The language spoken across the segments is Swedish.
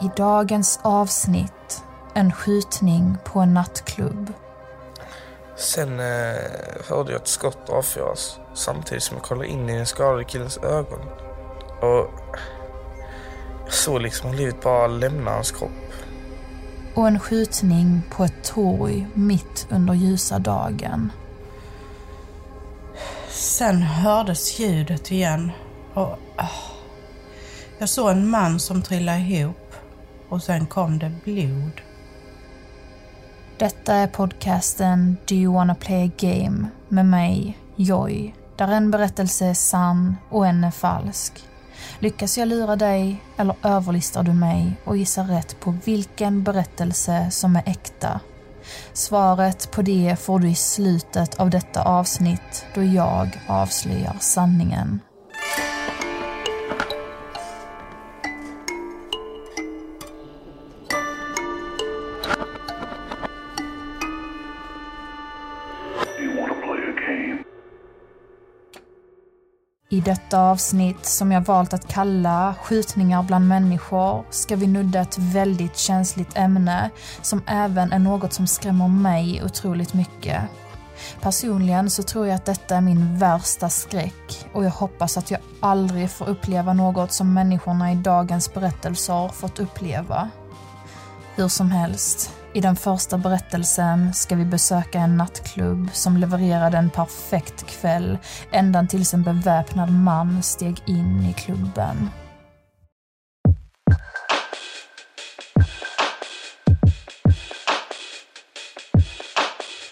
I dagens avsnitt en skjutning på en nattklubb. Sen eh, hörde jag ett skott avfyras samtidigt som jag kollade in i den skadade killens ögon. Och jag såg liksom hur livet bara lämnade hans kropp. Och en skjutning på ett torg mitt under ljusa dagen. Sen hördes ljudet igen och ah, jag såg en man som trillade ihop och sen kom det blod. Detta är podcasten Do you wanna play a game med mig, Joy, där en berättelse är sann och en är falsk. Lyckas jag lura dig eller överlistar du mig och gissar rätt på vilken berättelse som är äkta? Svaret på det får du i slutet av detta avsnitt då jag avslöjar sanningen. I detta avsnitt, som jag valt att kalla skjutningar bland människor, ska vi nudda ett väldigt känsligt ämne som även är något som skrämmer mig otroligt mycket. Personligen så tror jag att detta är min värsta skräck och jag hoppas att jag aldrig får uppleva något som människorna i dagens berättelser fått uppleva. Hur som helst, i den första berättelsen ska vi besöka en nattklubb som levererade en perfekt kväll ända tills en beväpnad man steg in i klubben.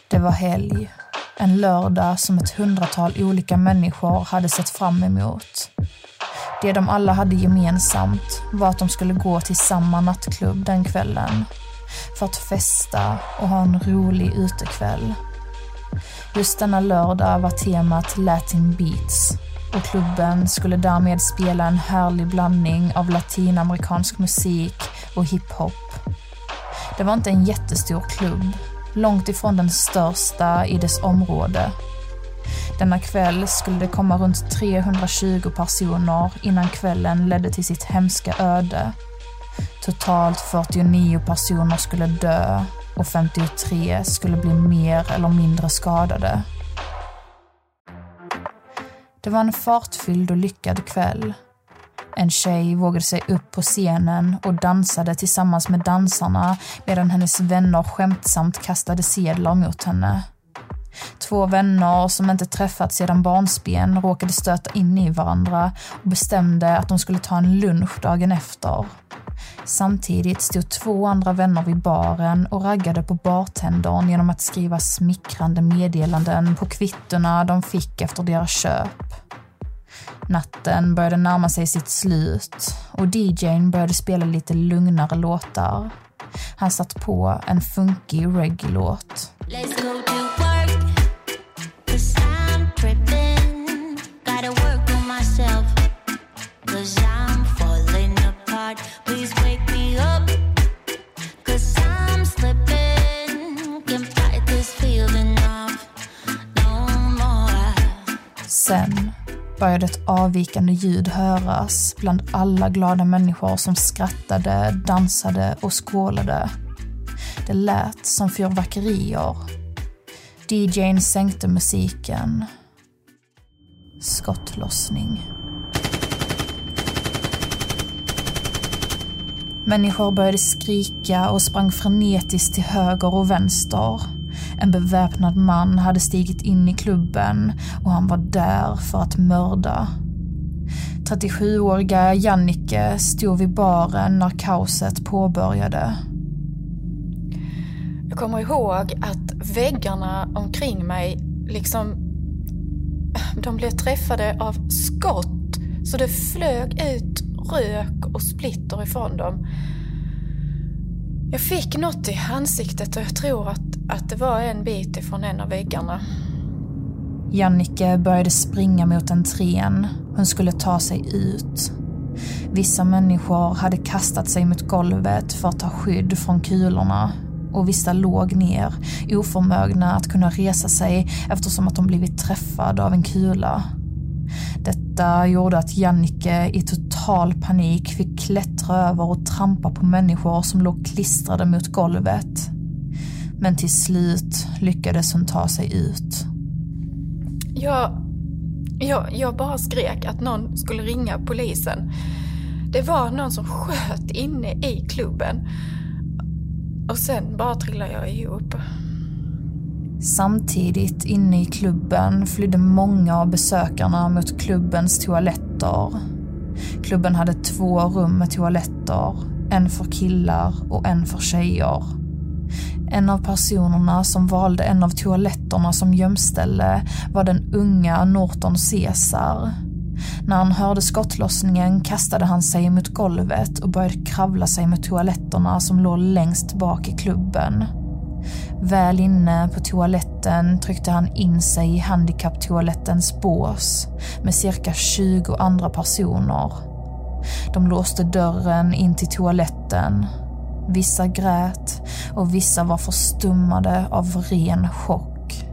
Det var helg. En lördag som ett hundratal olika människor hade sett fram emot. Det de alla hade gemensamt var att de skulle gå till samma nattklubb den kvällen. För att festa och ha en rolig utekväll. Just denna lördag var temat Latin Beats och klubben skulle därmed spela en härlig blandning av latinamerikansk musik och hiphop. Det var inte en jättestor klubb, långt ifrån den största i dess område. Denna kväll skulle det komma runt 320 personer innan kvällen ledde till sitt hemska öde. Totalt 49 personer skulle dö och 53 skulle bli mer eller mindre skadade. Det var en fartfylld och lyckad kväll. En tjej vågade sig upp på scenen och dansade tillsammans med dansarna medan hennes vänner skämtsamt kastade sedlar mot henne. Två vänner som inte träffats sedan barnsben råkade stöta in i varandra och bestämde att de skulle ta en lunch dagen efter. Samtidigt stod två andra vänner vid baren och raggade på bartendern genom att skriva smickrande meddelanden på kvittorna de fick efter deras köp. Natten började närma sig sitt slut och DJn började spela lite lugnare låtar. Han satt på en funkig reggae-låt. Sen började ett avvikande ljud höras bland alla glada människor som skrattade, dansade och skålade. Det lät som fyrverkerier. DJn sänkte musiken. Skottlossning. Människor började skrika och sprang frenetiskt till höger och vänster. En beväpnad man hade stigit in i klubben och han var där för att mörda. 37-åriga Jannike stod vid baren när kaoset påbörjade. Jag kommer ihåg att väggarna omkring mig liksom... De blev träffade av skott. Så det flög ut rök och splitter ifrån dem. Jag fick något i ansiktet och jag tror att, att det var en bit ifrån en av väggarna. Jannike började springa mot entrén. Hon skulle ta sig ut. Vissa människor hade kastat sig mot golvet för att ta skydd från kulorna och vissa låg ner, oförmögna att kunna resa sig eftersom att de blivit träffade av en kula. Detta gjorde att Jannike i total panik fick klättra över och trampa på människor som låg klistrade mot golvet. Men till slut lyckades hon ta sig ut. Jag, jag, jag bara skrek att någon skulle ringa polisen. Det var någon som sköt inne i klubben. Och sen bara trillade jag ihop. Samtidigt inne i klubben flydde många av besökarna mot klubbens toaletter. Klubben hade två rum med toaletter, en för killar och en för tjejer. En av personerna som valde en av toaletterna som gömställe var den unga Norton Caesar. När han hörde skottlossningen kastade han sig mot golvet och började kravla sig mot toaletterna som låg längst bak i klubben. Väl inne på toaletten tryckte han in sig i handikapptoalettens bås med cirka 20 andra personer. De låste dörren in till toaletten. Vissa grät och vissa var förstummade av ren chock.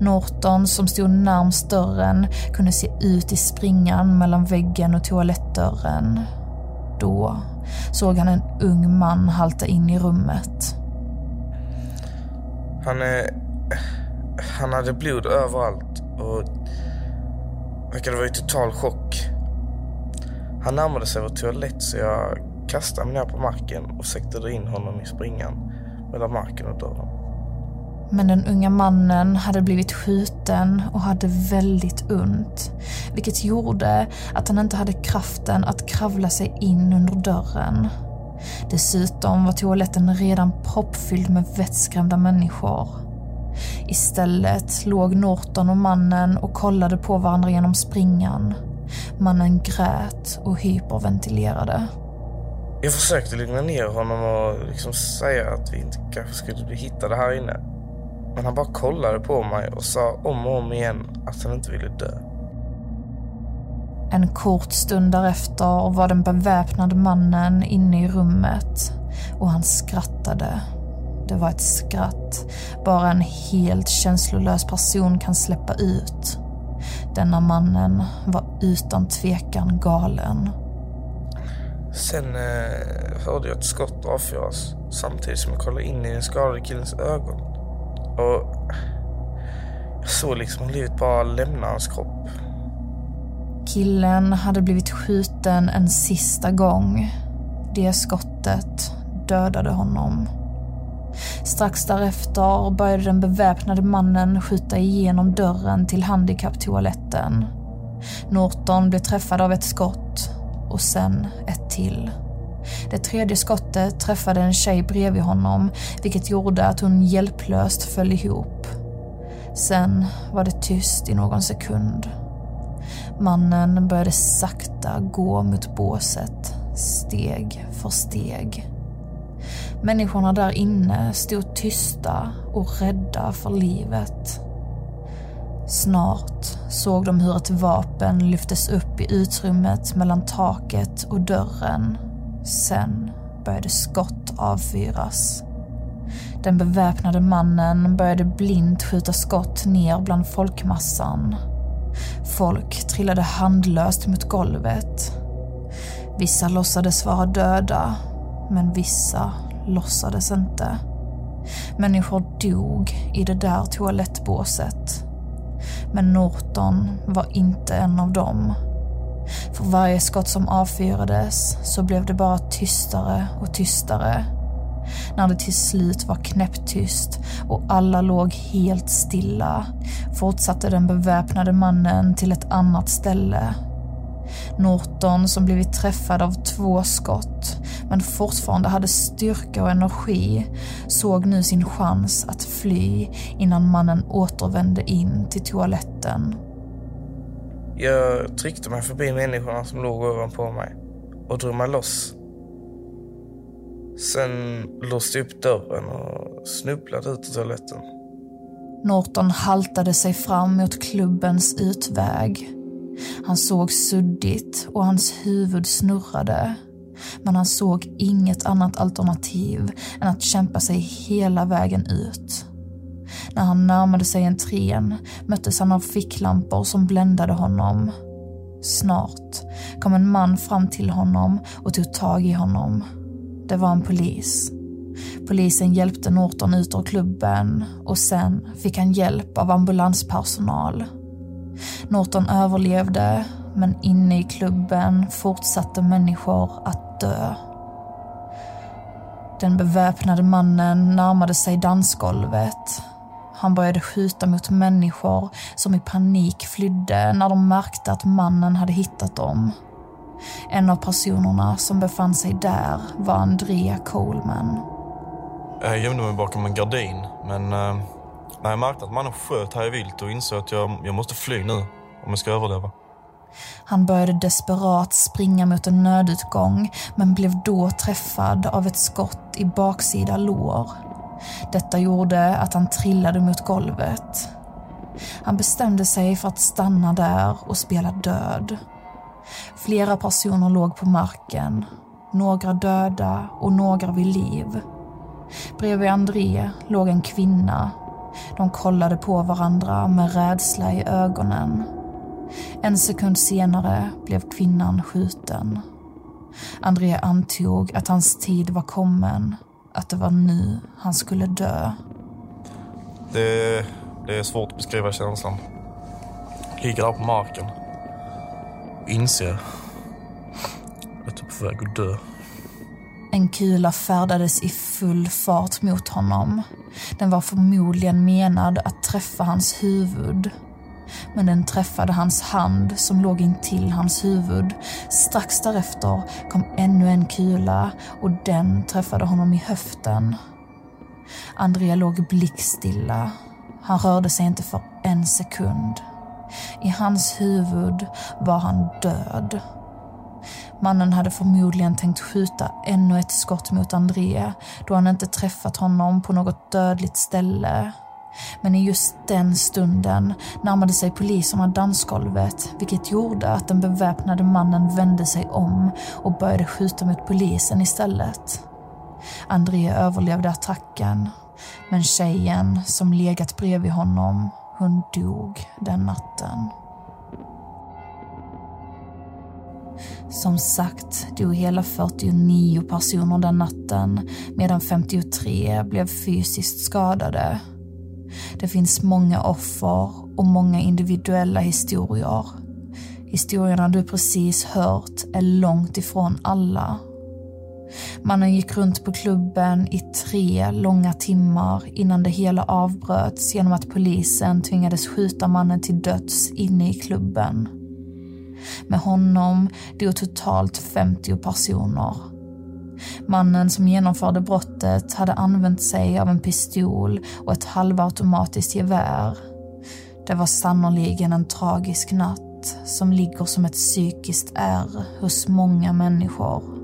Norton, som stod närmst dörren, kunde se ut i springan mellan väggen och toalettdörren. Då såg han en ung man halta in i rummet. Han är... Han hade blod överallt och verkade vara i total chock. Han närmade sig vår toalett så jag kastade mig ner på marken och försökte in honom i springan mellan marken och dörren. Men den unga mannen hade blivit skjuten och hade väldigt ont. Vilket gjorde att han inte hade kraften att kravla sig in under dörren. Dessutom var toaletten redan proppfylld med vettskrämda människor. Istället låg Norton och mannen och kollade på varandra genom springan. Mannen grät och hyperventilerade. Jag försökte lugna ner honom och liksom säga att vi inte kanske skulle bli hittade här inne. Men han bara kollade på mig och sa om och om igen att han inte ville dö. En kort stund därefter var den beväpnade mannen inne i rummet och han skrattade. Det var ett skratt bara en helt känslolös person kan släppa ut. Denna mannen var utan tvekan galen. Sen eh, hörde jag ett skott avfyras samtidigt som jag kollade in i den skadade killens ögon. Och jag såg liksom hur livet bara lämnade hans kropp. Killen hade blivit skjuten en sista gång. Det skottet dödade honom. Strax därefter började den beväpnade mannen skjuta igenom dörren till handikapptoaletten. Norton blev träffad av ett skott och sen ett till. Det tredje skottet träffade en tjej bredvid honom vilket gjorde att hon hjälplöst föll ihop. Sen var det tyst i någon sekund. Mannen började sakta gå mot båset, steg för steg. Människorna där inne stod tysta och rädda för livet. Snart såg de hur ett vapen lyftes upp i utrymmet mellan taket och dörren. Sen började skott avfyras. Den beväpnade mannen började blint skjuta skott ner bland folkmassan. Folk trillade handlöst mot golvet. Vissa låtsades vara döda, men vissa låtsades inte. Människor dog i det där toalettbåset. Men Norton var inte en av dem. För varje skott som avfyrades så blev det bara tystare och tystare. När det till slut var knäpptyst och alla låg helt stilla fortsatte den beväpnade mannen till ett annat ställe. Norton, som blivit träffad av två skott men fortfarande hade styrka och energi, såg nu sin chans att fly innan mannen återvände in till toaletten. Jag tryckte mig förbi människorna som låg ovanpå mig och drog mig loss. Sen låste jag upp dörren och snubblade ut ur toaletten. Norton haltade sig fram mot klubbens utväg. Han såg suddigt och hans huvud snurrade. Men han såg inget annat alternativ än att kämpa sig hela vägen ut. När han närmade sig entrén möttes han av ficklampor som bländade honom. Snart kom en man fram till honom och tog tag i honom. Det var en polis. Polisen hjälpte Norton ut ur klubben och sen fick han hjälp av ambulanspersonal. Norton överlevde, men inne i klubben fortsatte människor att dö. Den beväpnade mannen närmade sig dansgolvet. Han började skjuta mot människor som i panik flydde när de märkte att mannen hade hittat dem. En av personerna som befann sig där var Andrea Coleman. Jag gömde mig bakom en gardin, men eh, när jag märkte att mannen sköt här i vilt och insåg att jag, jag måste fly nu om jag ska överleva. Han började desperat springa mot en nödutgång men blev då träffad av ett skott i baksida lår. Detta gjorde att han trillade mot golvet. Han bestämde sig för att stanna där och spela död. Flera personer låg på marken, några döda och några vid liv. Bredvid André låg en kvinna. De kollade på varandra med rädsla i ögonen. En sekund senare blev kvinnan skjuten. André antog att hans tid var kommen, att det var nu han skulle dö. Det, det är svårt att beskriva känslan. Ligger där på marken. Inser att jag är på väg att dö. En kula färdades i full fart mot honom. Den var förmodligen menad att träffa hans huvud. Men den träffade hans hand som låg intill hans huvud. Strax därefter kom ännu en kula och den träffade honom i höften. Andrea låg blickstilla. Han rörde sig inte för en sekund. I hans huvud var han död. Mannen hade förmodligen tänkt skjuta ännu ett skott mot André då han inte träffat honom på något dödligt ställe. Men i just den stunden närmade sig poliserna dansgolvet vilket gjorde att den beväpnade mannen vände sig om och började skjuta mot polisen istället. André överlevde attacken men tjejen som legat bredvid honom, hon dog den natten. Som sagt dog hela 49 personer den natten medan 53 blev fysiskt skadade. Det finns många offer och många individuella historier. Historierna du precis hört är långt ifrån alla. Mannen gick runt på klubben i tre långa timmar innan det hela avbröts genom att polisen tvingades skjuta mannen till döds inne i klubben. Med honom dog totalt 50 personer. Mannen som genomförde brottet hade använt sig av en pistol och ett halvautomatiskt gevär. Det var sannoliken en tragisk natt som ligger som ett psykiskt ärr hos många människor.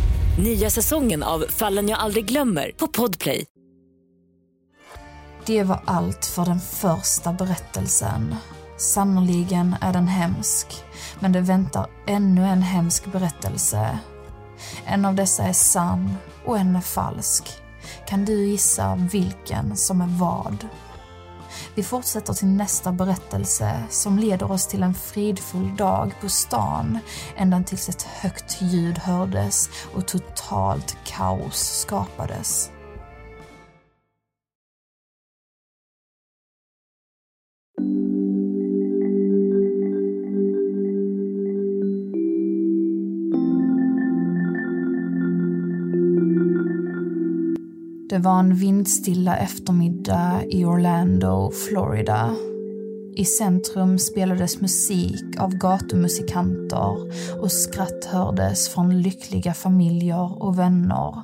Nya säsongen av Fallen jag aldrig glömmer på Podplay. Det var allt för den första berättelsen. Sannoliken är den hemsk, men det väntar ännu en hemsk berättelse. En av dessa är sann och en är falsk. Kan du gissa vilken som är vad? Vi fortsätter till nästa berättelse som leder oss till en fridfull dag på stan ända tills ett högt ljud hördes och totalt kaos skapades. Det var en vindstilla eftermiddag i Orlando, Florida. I centrum spelades musik av gatumusikanter och skratt hördes från lyckliga familjer och vänner.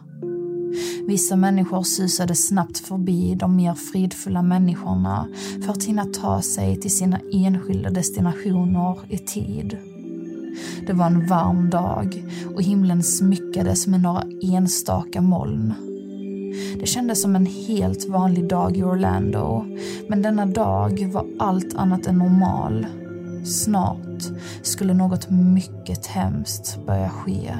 Vissa människor susade snabbt förbi de mer fridfulla människorna för att hinna ta sig till sina enskilda destinationer i tid. Det var en varm dag och himlen smyckades med några enstaka moln. Det kändes som en helt vanlig dag i Orlando, men denna dag var allt annat än normal. Snart skulle något mycket hemskt börja ske.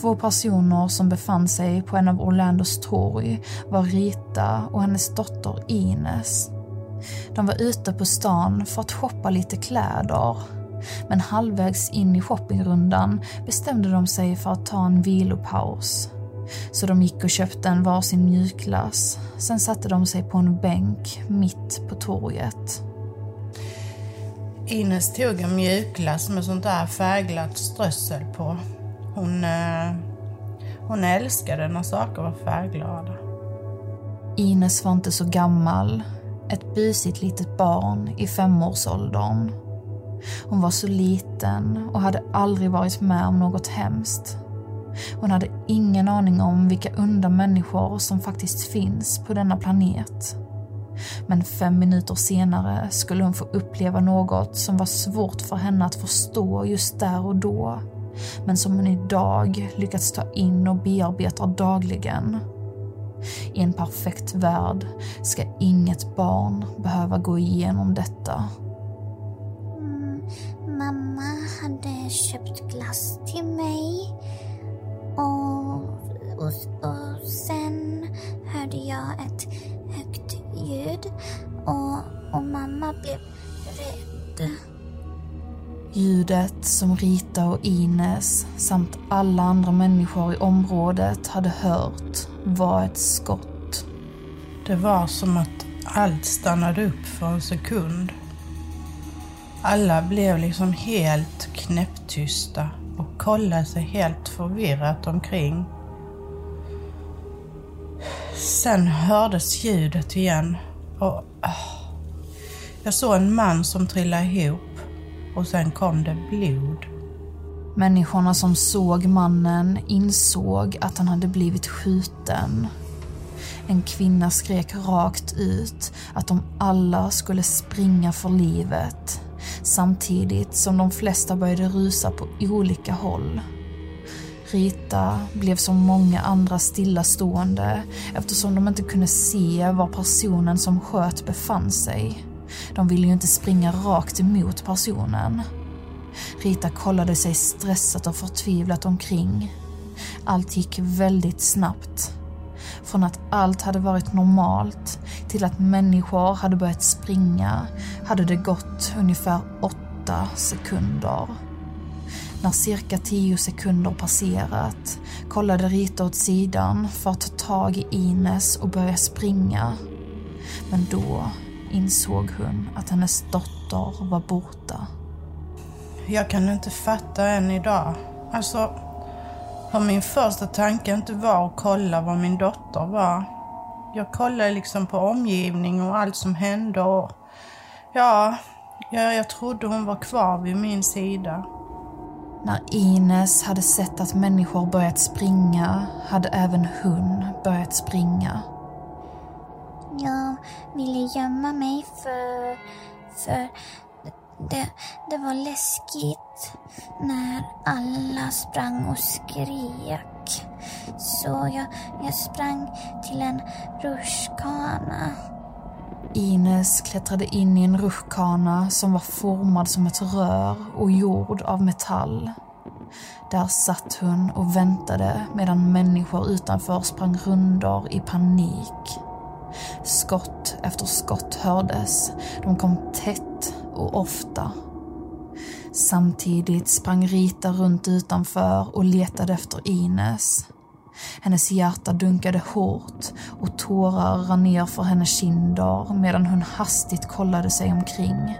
Två personer som befann sig på en av Orlandos torg var Rita och hennes dotter Ines. De var ute på stan för att shoppa lite kläder. Men halvvägs in i shoppingrundan bestämde de sig för att ta en vilopaus. Så de gick och köpte en varsin mjukglass. Sen satte de sig på en bänk mitt på torget. Ines tog en mjukglass med sånt där färgglatt strössel på. Hon, eh, hon älskade när saker var färgglada. Ines var inte så gammal. Ett busigt litet barn i femårsåldern. Hon var så liten och hade aldrig varit med om något hemskt. Hon hade ingen aning om vilka onda människor som faktiskt finns på denna planet. Men fem minuter senare skulle hon få uppleva något som var svårt för henne att förstå just där och då. Men som hon idag lyckats ta in och bearbeta dagligen. I en perfekt värld ska inget barn behöva gå igenom detta. Mm, mamma hade köpt glass till mig. Och, och, och sen hörde jag ett högt ljud. Och, och mamma blev rädd. Ljudet som Rita och Ines samt alla andra människor i området hade hört var ett skott. Det var som att allt stannade upp för en sekund. Alla blev liksom helt knäpptysta kollade sig helt förvirrat omkring. Sen hördes ljudet igen och ah. jag såg en man som trillade ihop och sen kom det blod. Människorna som såg mannen insåg att han hade blivit skjuten. En kvinna skrek rakt ut att de alla skulle springa för livet samtidigt som de flesta började rusa på olika håll. Rita blev som många andra stillastående eftersom de inte kunde se var personen som sköt befann sig. De ville ju inte springa rakt emot personen. Rita kollade sig stressat och förtvivlat omkring. Allt gick väldigt snabbt. Från att allt hade varit normalt till att människor hade börjat springa hade det gått ungefär åtta sekunder. När cirka tio sekunder passerat kollade Rita åt sidan för att ta tag i Ines och börja springa. Men då insåg hon att hennes dotter var borta. Jag kan inte fatta än idag. Alltså, hur min första tanke inte var att kolla var min dotter var. Jag kollade liksom på omgivning och allt som hände och ja, jag, jag trodde hon var kvar vid min sida. När Ines hade sett att människor börjat springa hade även hon börjat springa. Jag ville gömma mig för, för det, det var läskigt när alla sprang och skrek. Så jag, jag sprang till en rutschkana. Ines klättrade in i en rutschkana som var formad som ett rör och gjord av metall. Där satt hon och väntade medan människor utanför sprang rundor i panik. Skott efter skott hördes. De kom tätt och ofta. Samtidigt sprang Rita runt utanför och letade efter Ines. Hennes hjärta dunkade hårt och tårar rann ner för hennes kinder medan hon hastigt kollade sig omkring.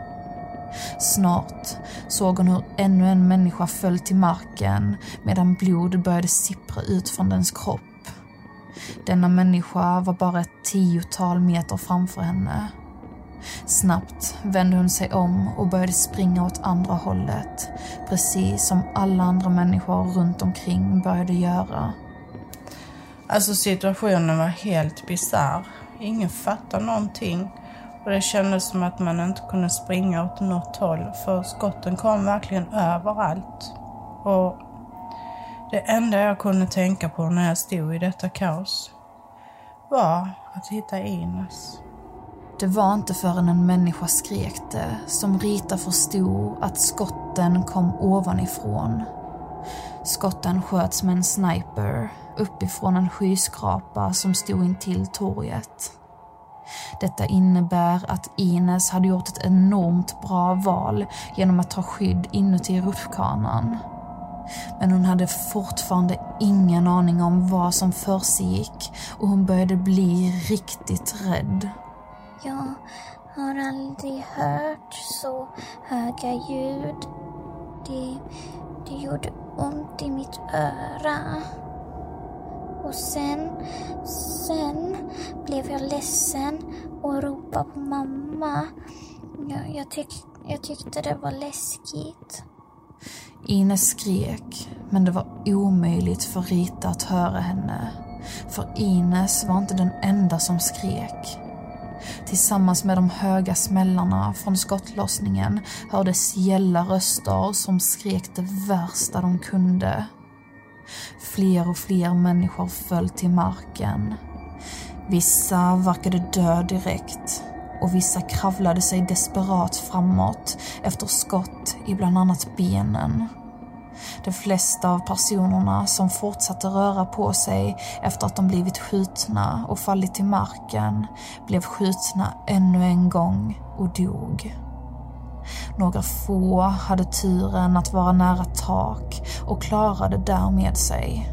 Snart såg hon hur ännu en människa föll till marken medan blod började sippra ut från dens kropp. Denna människa var bara ett tiotal meter framför henne. Snabbt vände hon sig om och började springa åt andra hållet, precis som alla andra människor runt omkring började göra. Alltså situationen var helt bizarr. Ingen fattade någonting. Och det kändes som att man inte kunde springa åt något håll för skotten kom verkligen överallt. Och det enda jag kunde tänka på när jag stod i detta kaos var att hitta Ines. Det var inte förrän en människa skrek det som Rita förstod att skotten kom ovanifrån. Skotten sköts med en sniper uppifrån en skyskrapa som stod intill torget. Detta innebär att Ines hade gjort ett enormt bra val genom att ta skydd inuti rutschkanan. Men hon hade fortfarande ingen aning om vad som försiggick och hon började bli riktigt rädd. Jag har aldrig hört så höga ljud. Det, det gjorde ont i mitt öra. Och sen, sen blev jag ledsen och ropade på mamma. Jag, jag, tyck, jag tyckte det var läskigt. Ines skrek, men det var omöjligt för Rita att höra henne. För Ines var inte den enda som skrek. Tillsammans med de höga smällarna från skottlossningen hördes gälla röster som skrek det värsta de kunde. Fler och fler människor föll till marken. Vissa verkade dö direkt och vissa kravlade sig desperat framåt efter skott i bland annat benen. De flesta av personerna som fortsatte röra på sig efter att de blivit skjutna och fallit till marken blev skjutna ännu en gång och dog. Några få hade turen att vara nära tak och klarade därmed sig.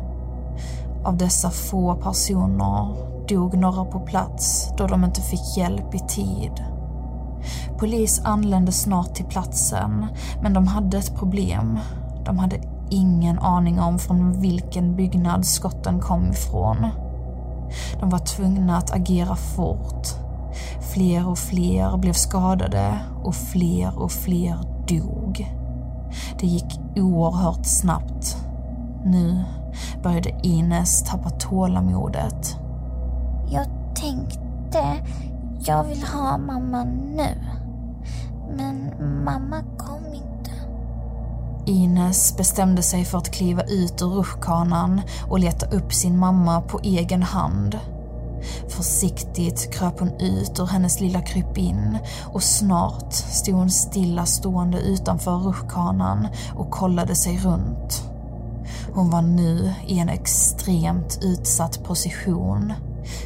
Av dessa få personer dog några på plats då de inte fick hjälp i tid. Polis anlände snart till platsen, men de hade ett problem. De hade ingen aning om från vilken byggnad skotten kom ifrån. De var tvungna att agera fort. Fler och fler blev skadade och fler och fler dog. Det gick oerhört snabbt. Nu började Ines tappa tålamodet. Jag tänkte, jag vill ha mamma nu. Men mamma kom. Ines bestämde sig för att kliva ut ur rutschkanan och leta upp sin mamma på egen hand. Försiktigt kröp hon ut ur hennes lilla krypin och snart stod hon stilla stående utanför rutschkanan och kollade sig runt. Hon var nu i en extremt utsatt position.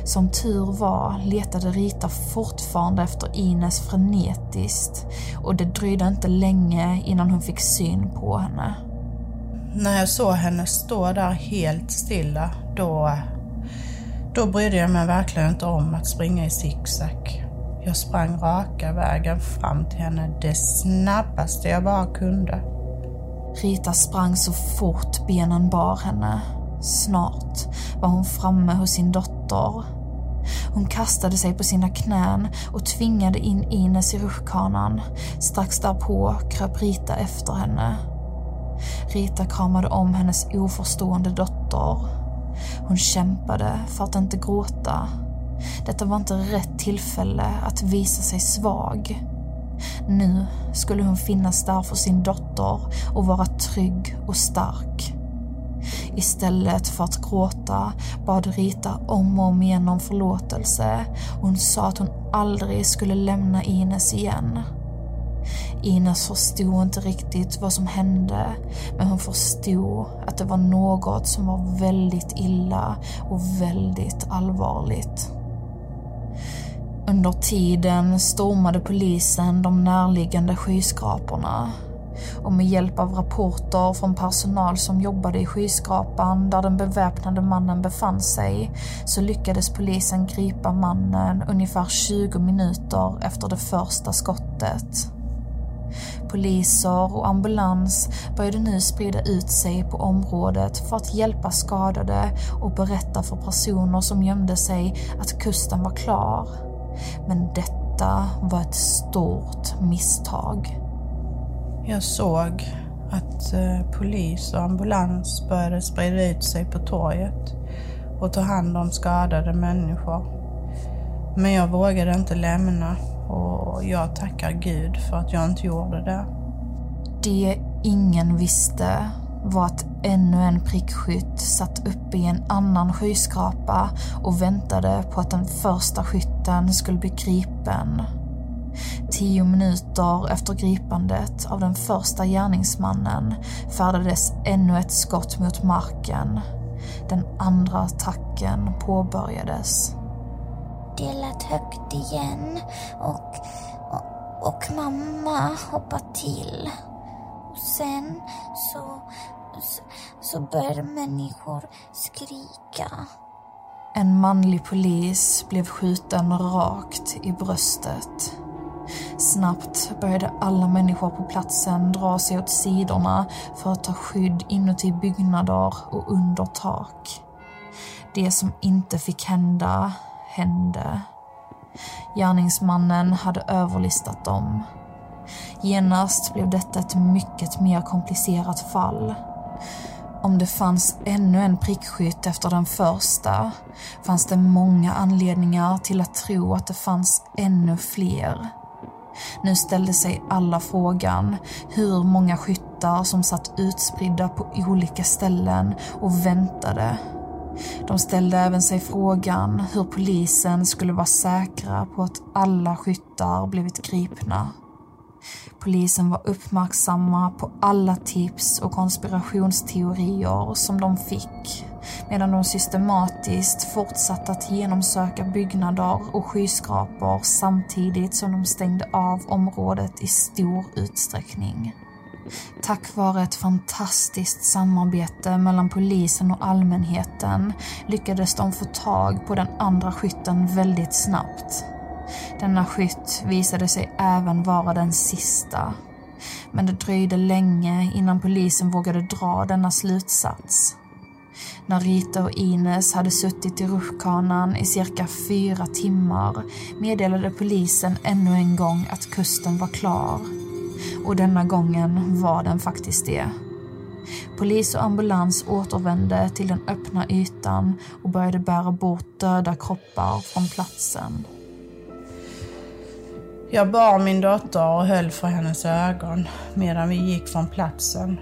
Som tur var letade Rita fortfarande efter Ines frenetiskt och det dröjde inte länge innan hon fick syn på henne. När jag såg henne stå där helt stilla, då, då brydde jag mig verkligen inte om att springa i zigzag. Jag sprang raka vägen fram till henne det snabbaste jag bara kunde. Rita sprang så fort benen bar henne. Snart var hon framme hos sin dotter. Hon kastade sig på sina knän och tvingade in Ines i rutschkanan. Strax därpå kröp Rita efter henne. Rita kramade om hennes oförstående dotter. Hon kämpade för att inte gråta. Detta var inte rätt tillfälle att visa sig svag. Nu skulle hon finnas där för sin dotter och vara trygg och stark. Istället för att gråta bad Rita om och om igen om förlåtelse. Hon sa att hon aldrig skulle lämna Ines igen. Ines förstod inte riktigt vad som hände, men hon förstod att det var något som var väldigt illa och väldigt allvarligt. Under tiden stormade polisen de närliggande skyskraporna och med hjälp av rapporter från personal som jobbade i skyskrapan där den beväpnade mannen befann sig så lyckades polisen gripa mannen ungefär 20 minuter efter det första skottet. Poliser och ambulans började nu sprida ut sig på området för att hjälpa skadade och berätta för personer som gömde sig att kusten var klar. Men detta var ett stort misstag. Jag såg att eh, polis och ambulans började sprida ut sig på torget. och ta hand om skadade människor. Men jag vågade inte lämna och jag tackar Gud för att jag inte gjorde det. Det ingen visste var att ännu en prickskytt satt uppe i en annan skyskrapa och väntade på att den första skytten skulle bli gripen. Tio minuter efter gripandet av den första gärningsmannen färdades ännu ett skott mot marken. Den andra attacken påbörjades. Det lät högt igen och, och, och mamma hoppade till. Och sen så, så, så började människor skrika. En manlig polis blev skjuten rakt i bröstet. Snabbt började alla människor på platsen dra sig åt sidorna för att ta skydd inuti byggnader och under tak. Det som inte fick hända, hände. Gärningsmannen hade överlistat dem. Genast blev detta ett mycket mer komplicerat fall. Om det fanns ännu en prickskytt efter den första fanns det många anledningar till att tro att det fanns ännu fler. Nu ställde sig alla frågan hur många skyttar som satt utspridda på olika ställen och väntade. De ställde även sig frågan hur polisen skulle vara säkra på att alla skyttar blivit gripna. Polisen var uppmärksamma på alla tips och konspirationsteorier som de fick medan de systematiskt fortsatte att genomsöka byggnader och skyskrapor samtidigt som de stängde av området i stor utsträckning. Tack vare ett fantastiskt samarbete mellan polisen och allmänheten lyckades de få tag på den andra skytten väldigt snabbt. Denna skytt visade sig även vara den sista. Men det dröjde länge innan polisen vågade dra denna slutsats. När Rita och Ines hade suttit i rutschkanan i cirka fyra timmar meddelade polisen ännu en gång att kusten var klar. Och denna gången var den faktiskt det. Polis och ambulans återvände till den öppna ytan och började bära bort döda kroppar från platsen. Jag bar min dotter och höll för hennes ögon medan vi gick från platsen.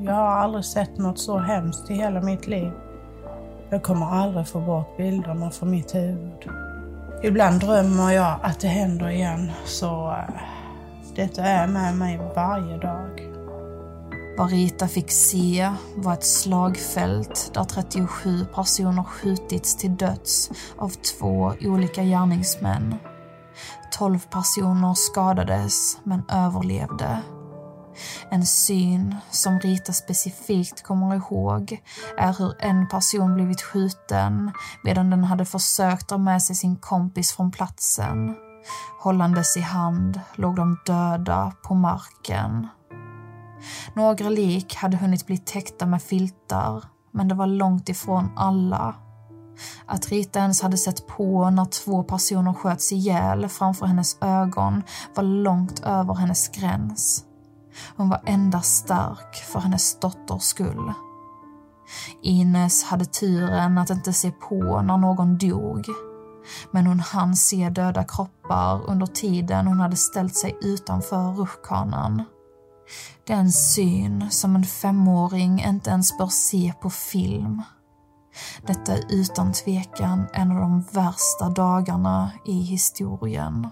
Jag har aldrig sett något så hemskt i hela mitt liv. Jag kommer aldrig få bort bilderna från mitt huvud. Ibland drömmer jag att det händer igen, så eh, detta är med mig varje dag. Vad Rita fick se var ett slagfält där 37 personer skjutits till döds av två olika gärningsmän. 12 personer skadades men överlevde. En syn som Rita specifikt kommer ihåg är hur en person blivit skjuten medan den hade försökt dra med sig sin kompis från platsen. Hållandes i hand låg de döda på marken. Några lik hade hunnit bli täckta med filtar, men det var långt ifrån alla. Att Rita ens hade sett på när två personer sköts ihjäl framför hennes ögon var långt över hennes gräns. Hon var endast stark för hennes dotters skull. Ines hade turen att inte se på när någon dog. Men hon hann se döda kroppar under tiden hon hade ställt sig utanför rutschkanan. Den syn som en femåring inte ens bör se på film. Detta är utan tvekan en av de värsta dagarna i historien.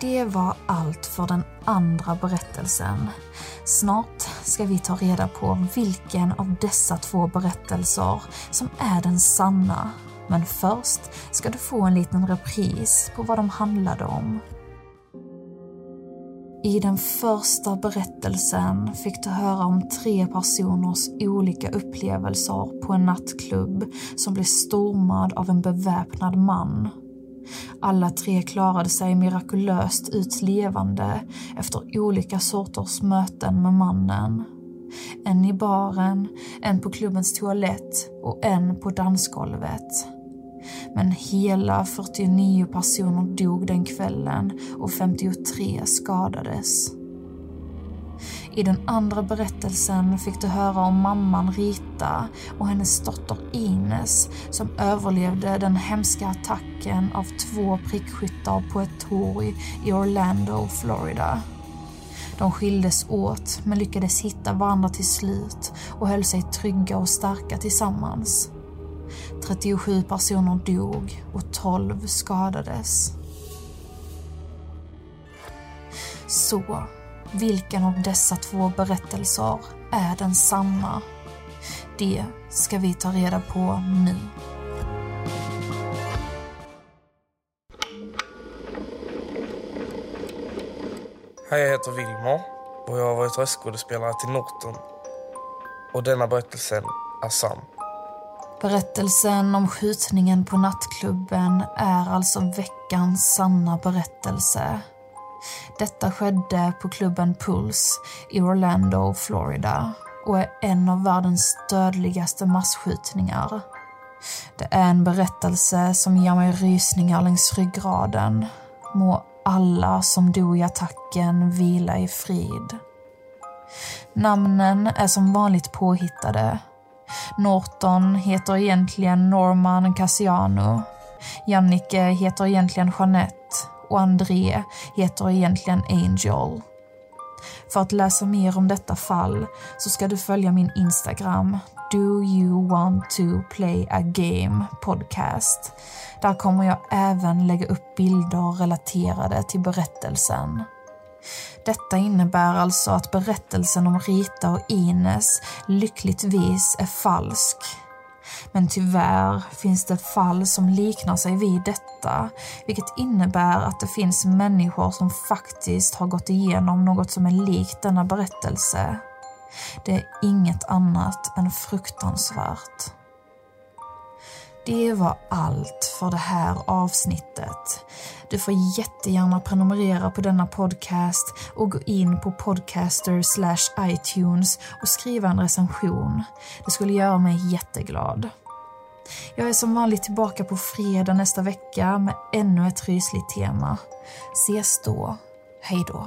Det var allt för den andra berättelsen. Snart ska vi ta reda på vilken av dessa två berättelser som är den sanna. Men först ska du få en liten repris på vad de handlade om. I den första berättelsen fick du höra om tre personers olika upplevelser på en nattklubb som blev stormad av en beväpnad man alla tre klarade sig mirakulöst ut levande efter olika sorters möten med mannen. En i baren, en på klubbens toalett och en på dansgolvet. Men hela 49 personer dog den kvällen och 53 skadades. I den andra berättelsen fick du höra om mamman Rita och hennes dotter Ines som överlevde den hemska attacken av två prickskyttar på ett torg i Orlando, Florida. De skildes åt men lyckades hitta varandra till slut och höll sig trygga och starka tillsammans. 37 personer dog och 12 skadades. Så, vilken av dessa två berättelser är den sanna? Det ska vi ta reda på nu. Hej, jag heter Wilmer och jag har varit röstskådespelare till Norton. Och denna berättelsen är sann. Berättelsen om skjutningen på nattklubben är alltså veckans sanna berättelse. Detta skedde på klubben Pulse i Orlando, Florida och är en av världens dödligaste massskjutningar. Det är en berättelse som ger mig rysningar längs ryggraden. Må alla som dog i attacken vila i frid. Namnen är som vanligt påhittade. Norton heter egentligen Norman Cassiano. Jannike heter egentligen Jeanette och André heter egentligen Angel. För att läsa mer om detta fall så ska du följa min Instagram Do you want to play a game podcast. Där kommer jag även lägga upp bilder relaterade till berättelsen. Detta innebär alltså att berättelsen om Rita och Ines lyckligtvis är falsk. Men tyvärr finns det fall som liknar sig vid detta, vilket innebär att det finns människor som faktiskt har gått igenom något som är likt denna berättelse. Det är inget annat än fruktansvärt. Det var allt för det här avsnittet. Du får jättegärna prenumerera på denna podcast och gå in på podcaster slash iTunes och skriva en recension. Det skulle göra mig jätteglad. Jag är som vanligt tillbaka på fredag nästa vecka med ännu ett rysligt tema. Ses då. Hej då.